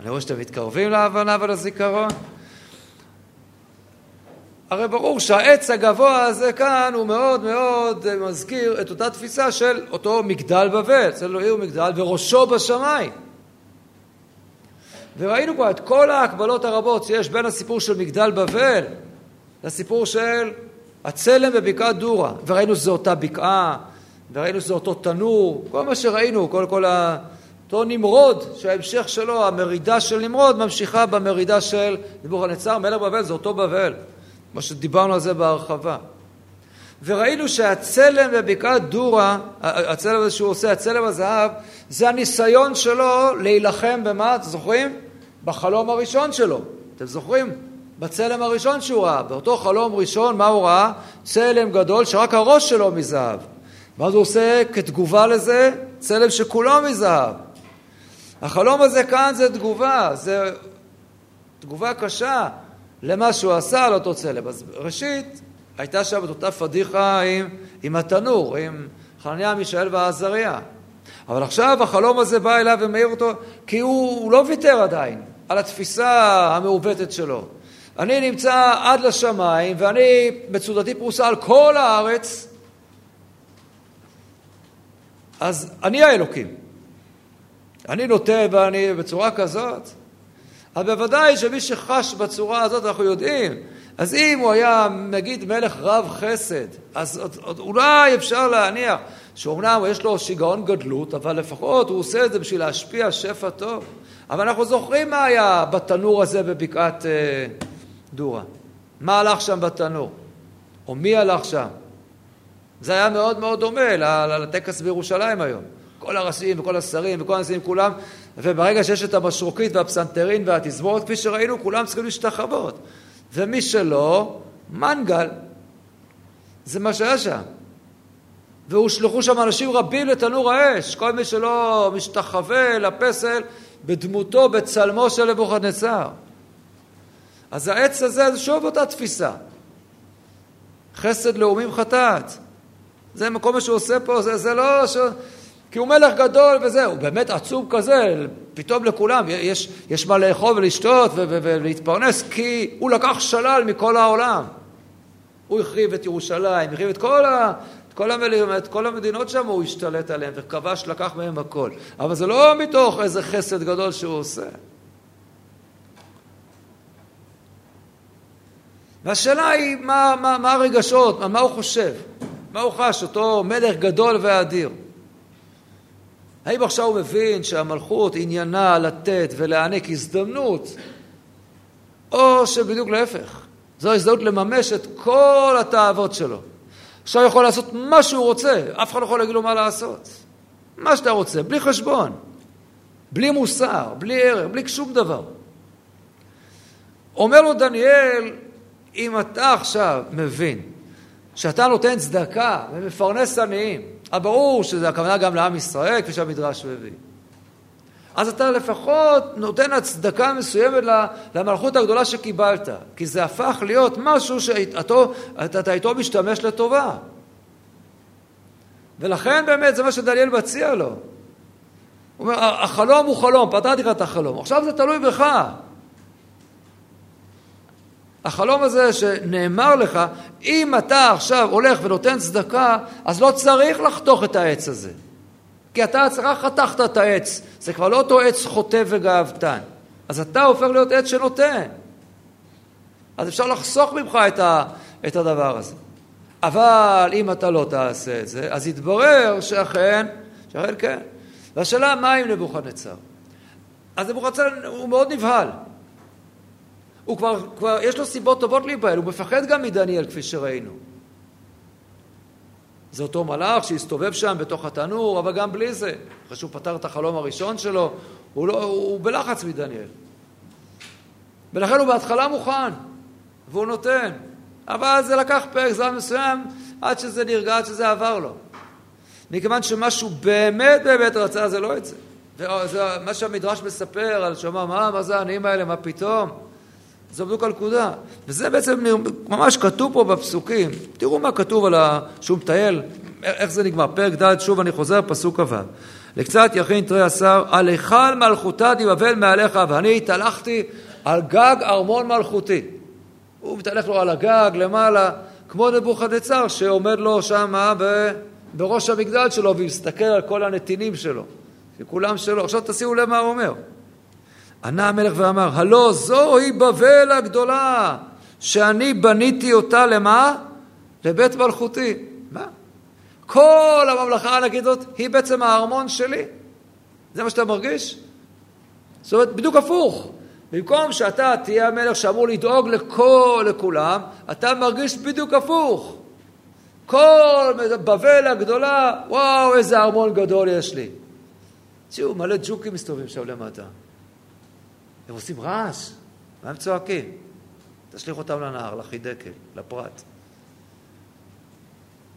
אני רואה שאתם מתקרבים להבנה ולזיכרון. הרי ברור שהעץ הגבוה הזה כאן הוא מאוד מאוד מזכיר את אותה תפיסה של אותו מגדל בבל, אצלנו עיר מגדל וראשו בשמיים. וראינו כבר את כל ההקבלות הרבות שיש בין הסיפור של מגדל בבל לסיפור של הצלם בבקעת דורה. וראינו שזו אותה בקעה, וראינו שזה אותו תנור, כל מה שראינו, כל, כל ה... אותו נמרוד, שההמשך שלו, המרידה של נמרוד, ממשיכה במרידה של נבוכדנצר, מלך בבל, זה אותו בבל. מה שדיברנו על זה בהרחבה. וראינו שהצלם בבקעת דורה, הצלם הזה שהוא עושה, הצלם הזהב, זה הניסיון שלו להילחם במה, אתם זוכרים? בחלום הראשון שלו. אתם זוכרים? בצלם הראשון שהוא ראה. באותו חלום ראשון, מה הוא ראה? צלם גדול שרק הראש שלו מזהב. ואז הוא עושה כתגובה לזה צלם שכולו מזהב. החלום הזה כאן זה תגובה, זה תגובה קשה למה שהוא עשה על אותו צלם. אז ראשית, הייתה שם את אותה פדיחה עם, עם התנור, עם חנניה, מישאל ועזריה. אבל עכשיו החלום הזה בא אליו ומעיר אותו, כי הוא, הוא לא ויתר עדיין על התפיסה המעוותת שלו. אני נמצא עד לשמיים, ואני, מצודתי פרוסה על כל הארץ, אז אני האלוקים. אני נוטה ואני בצורה כזאת. אז בוודאי שמי שחש בצורה הזאת, אנחנו יודעים. אז אם הוא היה, נגיד, מלך רב חסד, אז עוד, עוד, אולי אפשר להניח שאומנם יש לו שיגעון גדלות, אבל לפחות הוא עושה את זה בשביל להשפיע שפע טוב. אבל אנחנו זוכרים מה היה בתנור הזה בבקעת אה, דורה. מה הלך שם בתנור? או מי הלך שם? זה היה מאוד מאוד דומה לטקס בירושלים היום. כל הראשים וכל השרים וכל הנשיאים כולם, וברגע שיש את המשרוקית והפסנתרין והתזמורת, כפי שראינו, כולם צריכים להשתחוות. ומי שלא, מנגל. זה מה שהיה שם. והושלכו שם אנשים רבים לתנור האש. כל מי שלא משתחווה לפסל בדמותו, בצלמו של נבוכדנצר. אז העץ הזה זה שוב אותה תפיסה. חסד לאומים חטאת. זה מה שהוא עושה פה, זה, זה לא... ש... כי הוא מלך גדול וזהו, הוא באמת עצוב כזה, פתאום לכולם יש, יש מה לאכול ולשתות ולהתפרנס, כי הוא לקח שלל מכל העולם. הוא החריב את ירושלים, החריב את כל, ה, את כל, המל... את כל המדינות שם, הוא השתלט עליהן וכבש, לקח מהם הכל. אבל זה לא מתוך איזה חסד גדול שהוא עושה. והשאלה היא מה, מה, מה הרגשות, מה, מה הוא חושב, מה הוא חש, אותו מלך גדול ואדיר. האם עכשיו הוא מבין שהמלכות עניינה לתת ולהעניק הזדמנות, או שבדיוק להפך, זו הזדמנות לממש את כל התאוות שלו. עכשיו הוא יכול לעשות מה שהוא רוצה, אף אחד לא יכול להגיד לו מה לעשות. מה שאתה רוצה, בלי חשבון, בלי מוסר, בלי ערך, בלי שום דבר. אומר לו דניאל, אם אתה עכשיו מבין שאתה נותן צדקה ומפרנס עניים, ברור שזה הכוונה גם לעם ישראל, כפי שהמדרש מביא. אז אתה לפחות נותן הצדקה מסוימת למלכות הגדולה שקיבלת, כי זה הפך להיות משהו שאתה איתו משתמש לטובה. ולכן באמת זה מה שדניאל מציע לו. הוא אומר, החלום הוא חלום, פתרתי לך את החלום, עכשיו זה תלוי בך. החלום הזה שנאמר לך, אם אתה עכשיו הולך ונותן צדקה, אז לא צריך לחתוך את העץ הזה. כי אתה רק חתכת את העץ, זה כבר לא אותו עץ חוטא וגאוותן. אז אתה הופך להיות עץ שנותן. אז אפשר לחסוך ממך את, ה, את הדבר הזה. אבל אם אתה לא תעשה את זה, אז יתברר שאכן, שאכן כן. והשאלה, מה עם נבוכדנצר? אז נבוכדנצר הוא מאוד נבהל. הוא כבר, כבר, יש לו סיבות טובות להיבהל, הוא מפחד גם מדניאל, כפי שראינו. זה אותו מלאך שהסתובב שם בתוך התנור, אבל גם בלי זה, אחרי שהוא פתר את החלום הראשון שלו, הוא, לא, הוא בלחץ מדניאל. ולכן הוא בהתחלה מוכן, והוא נותן. אבל זה לקח פרק זמן מסוים עד שזה נרגע, עד שזה עבר לו. מכיוון שמה שהוא באמת באמת רצה זה לא את זה. וזה מה שהמדרש מספר על שאומר, מה, מה זה העניים האלה, מה פתאום? זו בדיוק הנקודה. וזה בעצם ממש כתוב פה בפסוקים. תראו מה כתוב על ה... שהוא מטייל, איך זה נגמר. פרק ד', שוב אני חוזר, פסוק כ"ו. לקצת יכין תרי עשר, על היכל מלכותה תבבל מעליך, ואני התהלכתי על גג ארמון מלכותי. הוא מתהלך לו על הגג למעלה, כמו נבוכדנצר שעומד לו שם בראש המגדל שלו ומסתכל על כל הנתינים שלו, שכולם שלו. עכשיו תשימו לב מה הוא אומר. ענה המלך ואמר, הלא זוהי בבל הגדולה, שאני בניתי אותה למה? לבית מלכותי. מה? כל הממלכה הענקית הזאת היא בעצם הארמון שלי. זה מה שאתה מרגיש? זאת אומרת, בדיוק הפוך. במקום שאתה תהיה המלך שאמור לדאוג לכל, לכולם, אתה מרגיש בדיוק הפוך. כל בבל הגדולה, וואו, איזה ארמון גדול יש לי. תראו, מלא ג'וקים מסתובבים שם למטה. הם עושים רעש, מה הם צועקים? תשליך אותם לנהר, לחידקל, לפרט.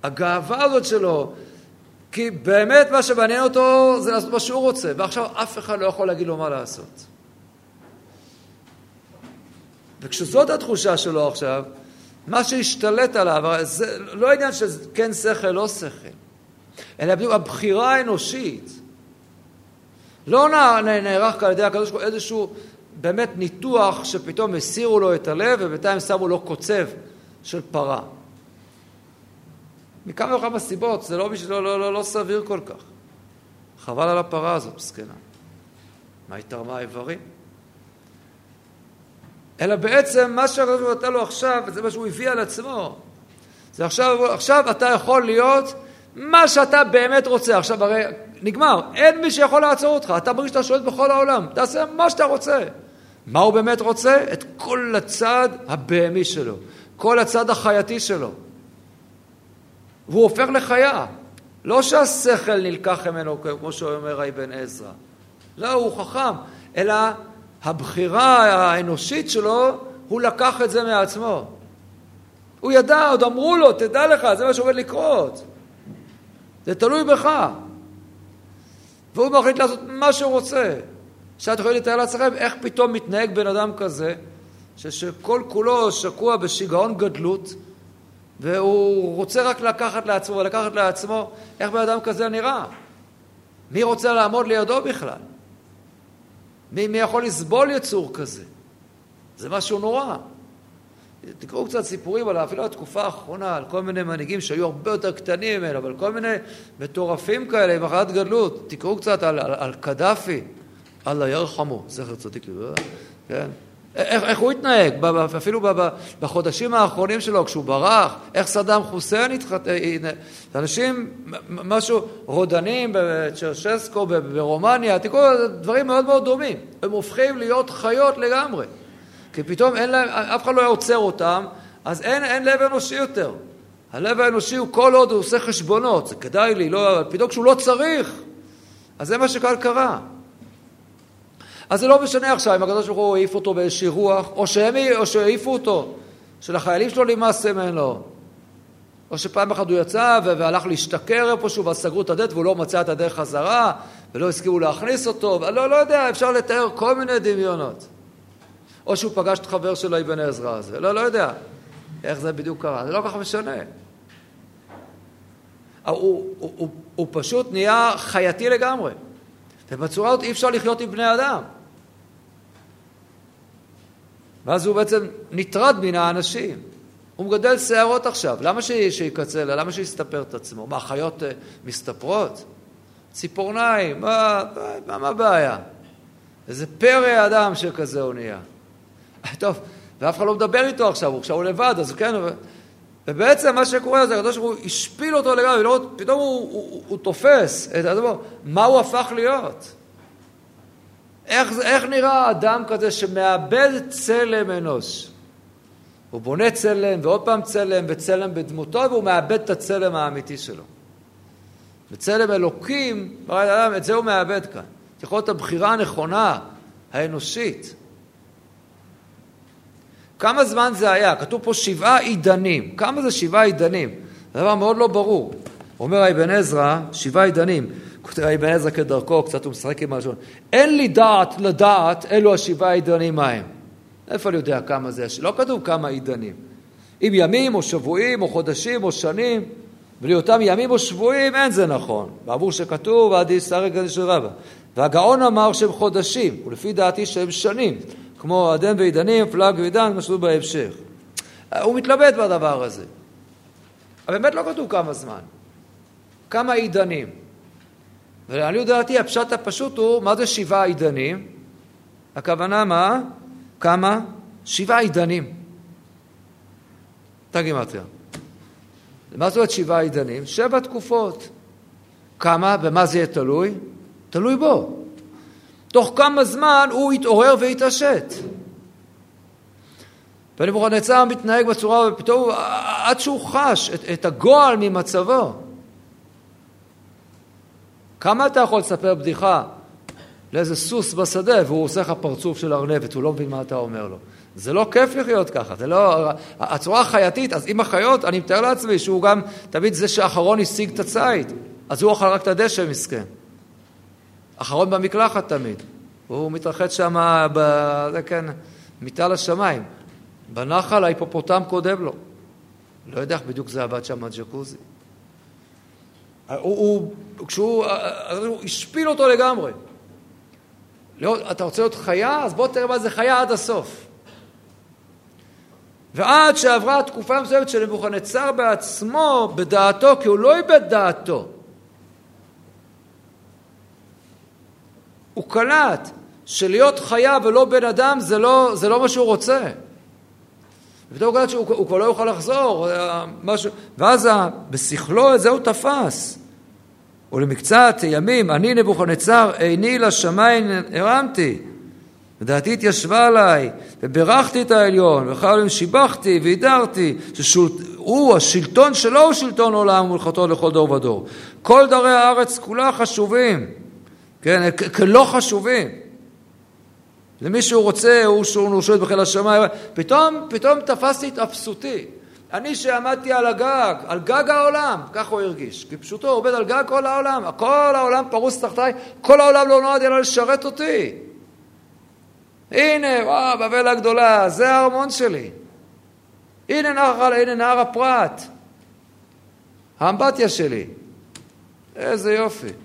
הגאווה הזאת שלו, כי באמת מה שמעניין אותו זה לעשות מה שהוא רוצה, ועכשיו אף אחד לא יכול להגיד לו מה לעשות. וכשזאת התחושה שלו עכשיו, מה שהשתלט עליו, זה לא עניין של כן שכל, לא שכל, אלא בדיוק הבחירה האנושית. לא נערך על ידי הקדוש ברוך הוא איזשהו באמת ניתוח שפתאום הסירו לו את הלב ובינתיים שמו לו קוצב של פרה. מכמה וכמה סיבות, זה לא, לא, לא, לא, לא סביר כל כך. חבל על הפרה הזאת, מסכנה. מה היא תרמה איברים? אלא בעצם מה שהרב נתן לו עכשיו, וזה מה שהוא הביא על עצמו, זה עכשיו, עכשיו אתה יכול להיות מה שאתה באמת רוצה. עכשיו הרי נגמר, אין מי שיכול לעצור אותך, אתה מרגיש שאתה שולט בכל העולם, תעשה מה שאתה רוצה. מה הוא באמת רוצה? את כל הצד הבהמי שלו, כל הצד החייתי שלו. והוא הופך לחיה. לא שהשכל נלקח ממנו, כמו שאומר אבן עזרא. לא, הוא חכם, אלא הבחירה האנושית שלו, הוא לקח את זה מעצמו. הוא ידע, עוד אמרו לו, תדע לך, זה מה שעומד לקרות. זה תלוי בך. והוא מחליט לעשות מה שהוא רוצה. עכשיו אתם יכולים לתאר לעצמכם איך פתאום מתנהג בן אדם כזה, שכל כולו שקוע בשיגעון גדלות, והוא רוצה רק לקחת לעצמו ולקחת לעצמו, איך בן אדם כזה נראה? מי רוצה לעמוד לידו בכלל? מי, מי יכול לסבול יצור כזה? זה משהו נורא. תקראו קצת סיפורים על אפילו התקופה האחרונה, על כל מיני מנהיגים שהיו הרבה יותר קטנים ממנו, אבל כל מיני מטורפים כאלה עם הכרעת גדלות. תקראו קצת על, על, על קדאפי, אללה ירחמו, זכר צדיק כן? איך, איך הוא התנהג, אפילו בחודשים האחרונים שלו, כשהוא ברח, איך סדאם חוסיין התחתן, אנשים, משהו, רודנים בצ'רשסקו, ברומניה, תקראו, דברים מאוד מאוד דומים. הם הופכים להיות חיות לגמרי. כי פתאום אין להם, אף אחד לא עוצר אותם, אז אין, אין לב אנושי יותר. הלב האנושי הוא כל עוד הוא עושה חשבונות, זה כדאי לי, לא, פתאום כשהוא לא צריך, אז זה מה שכאן קרה. אז זה לא משנה עכשיו אם הקדוש ברוך הוא העיף אותו באיזושהי רוח, או שהם או שהעיפו אותו, שלחיילים שלו נמאס ממנו, או שפעם אחת הוא יצא והלך להשתכר איפשהו ואז סגרו את הדלת והוא לא מצא את הדרך חזרה ולא הסכימו להכניס אותו, לא, לא יודע, אפשר לתאר כל מיני דמיונות. או שהוא פגש את חבר שלו אבן עזרא הזה, לא, לא יודע איך זה בדיוק קרה, זה לא כל כך משנה. הוא, הוא, הוא, הוא פשוט נהיה חייתי לגמרי. ובצורה הזאת אי אפשר לחיות עם בני אדם. ואז הוא בעצם נטרד מן האנשים. הוא מגדל שערות עכשיו, למה שיקצר למה שיסתפר את עצמו? מה, חיות uh, מסתפרות? ציפורניים, מה, מה הבעיה? איזה פרא אדם שכזה הוא נהיה. טוב, ואף אחד לא מדבר איתו עכשיו, הוא עכשיו הוא לבד, אז כן, ובעצם מה שקורה זה הקדוש ברוך הוא השפיל אותו לגמרי, ולא, פתאום הוא, הוא, הוא, הוא תופס את הדבר, מה הוא הפך להיות? איך, איך נראה אדם כזה שמאבד צלם אנוש? הוא בונה צלם ועוד פעם צלם וצלם בדמותו והוא מאבד את הצלם האמיתי שלו. וצלם אלוקים, את זה הוא מאבד כאן. יכול להיות הבחירה הנכונה, האנושית. כמה זמן זה היה? כתוב פה שבעה עידנים. כמה זה שבעה עידנים? זה דבר מאוד לא ברור. אומר אבן עזרא, שבעה עידנים. כותב אבן עזרא כדרכו, קצת הוא משחק עם הלשון. אין לי דעת לדעת אלו השבעה עידנים מהם. איפה אני יודע כמה זה? לא כתוב כמה עידנים. אם ימים או שבועים או חודשים או שנים, ולהיותם ימים או שבועים, אין זה נכון. בעבור שכתוב, עד יסרק גדי של רבא. והגאון אמר שהם חודשים, ולפי דעתי שהם שנים. כמו עדן ועידנים, פלאג ועידן, שכתוב בהמשך. הוא מתלבט בדבר הזה. אבל באמת לא כתוב כמה זמן, כמה עידנים. ולעניות דעתי הפשט הפשוט הוא, מה זה שבעה עידנים? הכוונה מה? כמה? שבעה עידנים. אותה גימטריה. מה זאת אומרת שבעה עידנים? שבע תקופות. כמה? במה זה יהיה תלוי? תלוי בו. תוך כמה זמן הוא יתעורר ויתעשת. ונבוכדנצר מתנהג בצורה, ופתאום עד שהוא חש את, את הגועל ממצבו. כמה אתה יכול לספר בדיחה לאיזה סוס בשדה והוא עושה לך פרצוף של ארנבת, הוא לא מבין מה אתה אומר לו. זה לא כיף לחיות ככה, זה לא... הצורה החייתית, אז עם החיות, אני מתאר לעצמי שהוא גם תמיד זה שאחרון השיג את הציד, אז הוא אוכל רק את הדשא מסכן. אחרון במקלחת תמיד. הוא מתרחץ שם, זה כן, מיטה לשמיים. בנחל ההיפופוטם קודם לו. לא יודע איך בדיוק זה עבד שם הג'קוזי. הוא, הוא, כשהוא, הוא השפיל אותו לגמרי. לא, אתה רוצה להיות חיה? אז בוא תראה מה זה חיה עד הסוף. ועד שעברה התקופה המסוימת של נבוכנצר בעצמו, בדעתו, כי הוא לא איבד דעתו. הוא קלט שלהיות חיה ולא בן אדם זה לא, זה לא מה שהוא רוצה. ופתאום הוא קלט שהוא כבר לא יוכל לחזור, משהו, ואז בשכלו את זה הוא תפס. ולמקצת ימים, אני נבוכנצר, עיני לשמיים הרמתי. ודעתי התיישבה עליי, וברכתי את העליון, וכלל שיבחתי והידרתי, שהוא, השלטון שלו הוא שלטון עולם ומלכתו לכל דור ודור. כל דרי הארץ כולה חשובים. כן, כלא חשובים. למי שהוא רוצה, הוא שהוא שולט בחיל השמיים. פתאום, פתאום תפסתי את אפסותי. אני שעמדתי על הגג, על גג העולם, ככה הוא הרגיש. כי פשוטו, הוא עובד על גג כל העולם. כל העולם פרוס תחתיי, כל העולם לא נועד אלא לשרת אותי. הנה, וואו, בבל הגדולה, זה הארמון שלי. הנה נהר, הנה נהר הפרת. האמבטיה שלי. איזה יופי.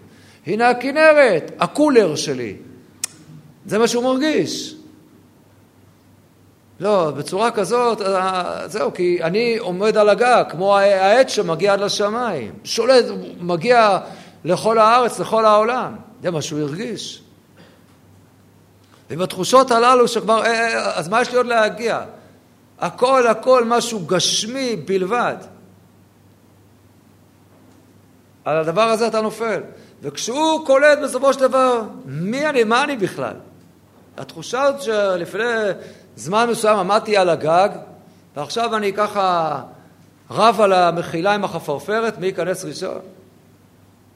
הנה הכנרת, הקולר שלי. זה מה שהוא מרגיש. לא, בצורה כזאת, אה, זהו, כי אני עומד על הגג, כמו העץ שמגיע עד לשמיים. שולט, מגיע לכל הארץ, לכל העולם. זה מה שהוא הרגיש. ובתחושות הללו שכבר, אה, אה, אז מה יש לי עוד להגיע? הכל הכל משהו גשמי בלבד. על הדבר הזה אתה נופל. וכשהוא קולט בסופו של דבר, מי אני, מה אני בכלל? התחושה הזאת שלפני זמן מסוים עמדתי על הגג, ועכשיו אני ככה רב על המחילה עם החפרפרת, מי ייכנס ראשון?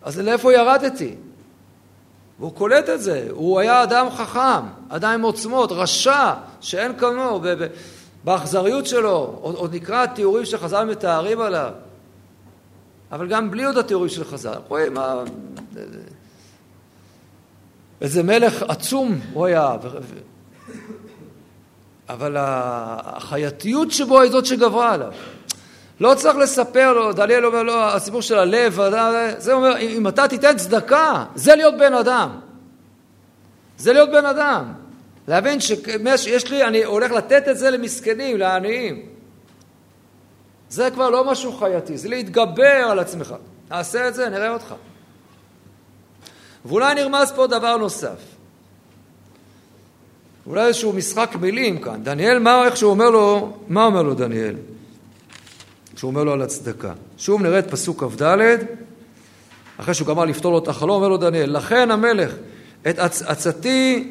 אז לאיפה ירדתי? והוא קולט את זה, הוא היה אדם חכם, אדם עם עוצמות, רשע, שאין כמוהו, באכזריות שלו, עוד, עוד נקרא התיאורים שחז"ל מתארים עליו, אבל גם בלי עוד התיאורים של חז"ל, רואים מה... איזה מלך עצום הוא היה, ו... אבל החייתיות שבו היא זאת שגברה עליו. לא צריך לספר לו, דניאל אומר לו, הסיפור של הלב, זה אומר, אם אתה תיתן צדקה, זה להיות בן אדם. זה להיות בן אדם. להבין שיש לי, אני הולך לתת את זה למסכנים, לעניים. זה כבר לא משהו חייתי, זה להתגבר על עצמך. תעשה את זה, נראה אותך. ואולי נרמז פה דבר נוסף. אולי איזשהו משחק מילים כאן. דניאל, מה, איך שהוא אומר לו, מה אומר לו דניאל? שהוא אומר לו על הצדקה. שוב נראה את פסוק כ"ד, אחרי שהוא גמר לפתור לו את החלום, אומר לו דניאל, לכן המלך, את עצ, עצתי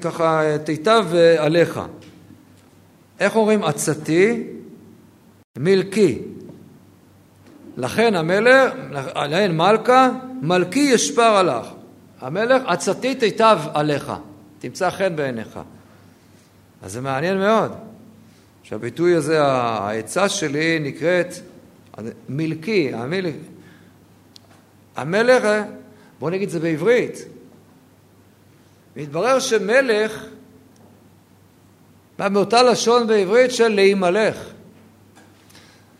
ככה תיטב עליך. איך אומרים עצתי? מלכי. לכן המלך, עליהן מלכה, מלכי ישפר עליך. המלך, עצתי תיטב עליך, תמצא חן בעיניך. אז זה מעניין מאוד. שהביטוי הזה, העצה שלי נקראת מלכי, המלך. בואו נגיד את זה בעברית. מתברר שמלך בא מאותה לשון בעברית של להימלך.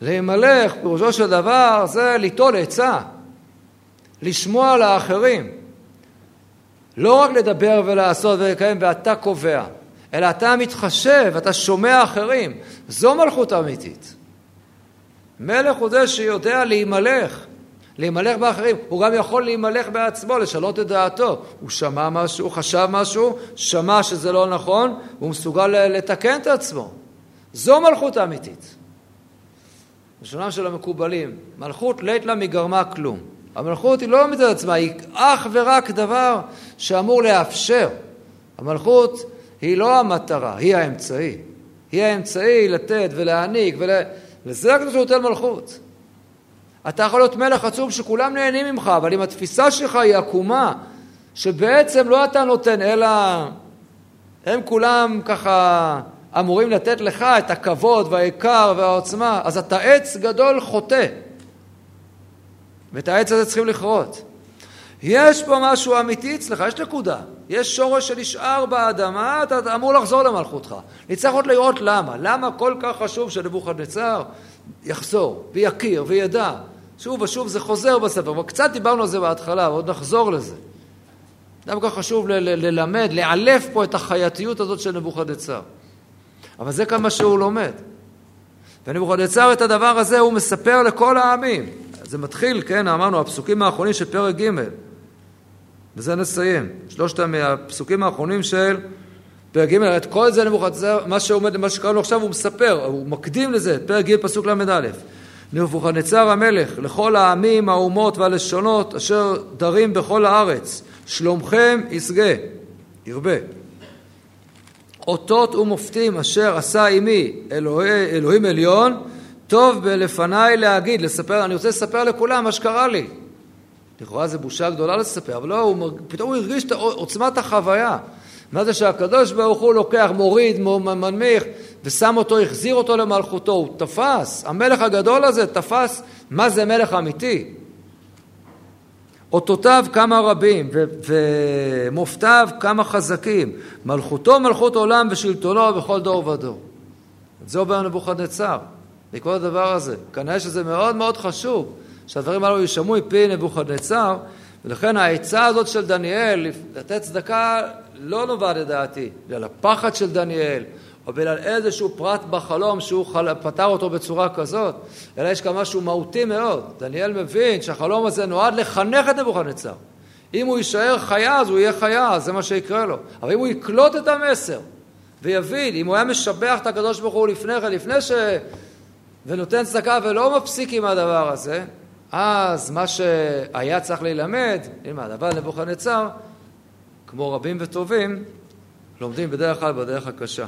להימלך, פירושו של דבר, זה ליטול עצה, לשמוע לאחרים. לא רק לדבר ולעשות ולקיים ואתה קובע. אלא אתה מתחשב, אתה שומע אחרים. זו מלכות אמיתית. מלך הוא זה שיודע להימלך, להימלך באחרים. הוא גם יכול להימלך בעצמו, לשנות את דעתו. הוא שמע משהו, חשב משהו, שמע שזה לא נכון, והוא מסוגל לתקן את עצמו. זו מלכות אמיתית. לשונם של המקובלים, מלכות לית לה מגרמה כלום. המלכות היא לא מצד עצמה, היא אך ורק דבר שאמור לאפשר. המלכות היא לא המטרה, היא האמצעי. היא האמצעי לתת ולהעניק, ול... לזה הקדוש ברוך הוא נותן מלכות. אתה יכול להיות מלך עצום שכולם נהנים ממך, אבל אם התפיסה שלך היא עקומה, שבעצם לא אתה נותן, אלא הם כולם ככה אמורים לתת לך את הכבוד והיקר והעוצמה, אז אתה עץ גדול חוטא. ואת העץ הזה צריכים לכרות. יש פה משהו אמיתי אצלך, יש נקודה. יש שורש שנשאר באדמה, אתה אמור לחזור למלכותך. נצטרך עוד לראות למה. למה כל כך חשוב שנבוכדנצר יחזור ויכיר וידע. שוב ושוב זה חוזר בספר, אבל קצת דיברנו על זה בהתחלה, ועוד נחזור לזה. למה כך חשוב ללמד, לאלף פה את החייתיות הזאת של נבוכדנצר. אבל זה כמה שהוא לומד. ונבוכדנצר את הדבר הזה הוא מספר לכל העמים. זה מתחיל, כן, אמרנו, הפסוקים האחרונים של פרק ג' בזה נסיים. שלושת הפסוקים האחרונים של פרק ג', את כל זה נבוכדנצר, מה שעומד, מה שקראנו עכשיו, הוא מספר, הוא מקדים לזה, פרק ג', פסוק ל"א. נבוכדנצר המלך, לכל העמים, האומות והלשונות, אשר דרים בכל הארץ, שלומכם ישגה, ירבה. אותות ומופתים אשר עשה עמי אלוהי, אלוהים עליון, טוב בלפניי להגיד, לספר, אני רוצה לספר לכולם מה שקרה לי. לכאורה זו בושה גדולה לספר, אבל לא, הוא, פתאום הוא הרגיש את עוצמת החוויה. מה זה שהקדוש ברוך הוא לוקח, מוריד, מנמיך, ושם אותו, החזיר אותו למלכותו, הוא תפס, המלך הגדול הזה תפס מה זה מלך אמיתי. אותותיו כמה רבים ומופתיו כמה חזקים, מלכותו מלכות עולם ושלטונו בכל דור ודור. זה אומר נבוכדנצר. בעקבות הדבר הזה. כנראה שזה מאוד מאוד חשוב שהדברים האלו יישמעו מפי נבוכדנצר, ולכן העצה הזאת של דניאל לתת צדקה לא נובעת לדעתי, בגלל הפחד של דניאל, או בגלל איזשהו פרט בחלום שהוא פתר אותו בצורה כזאת, אלא יש כאן משהו מהותי מאוד. דניאל מבין שהחלום הזה נועד לחנך את נבוכדנצר. אם הוא יישאר חיה, אז הוא יהיה חיה, זה מה שיקרה לו. אבל אם הוא יקלוט את המסר ויבין, אם הוא היה משבח את הקדוש ברוך הוא לפני כן, לפני ש... ונותן צדקה ולא מפסיק עם הדבר הזה, אז מה שהיה צריך ללמד, נלמד, אבל נבוכדנצר, כמו רבים וטובים, לומדים בדרך כלל בדרך הקשה.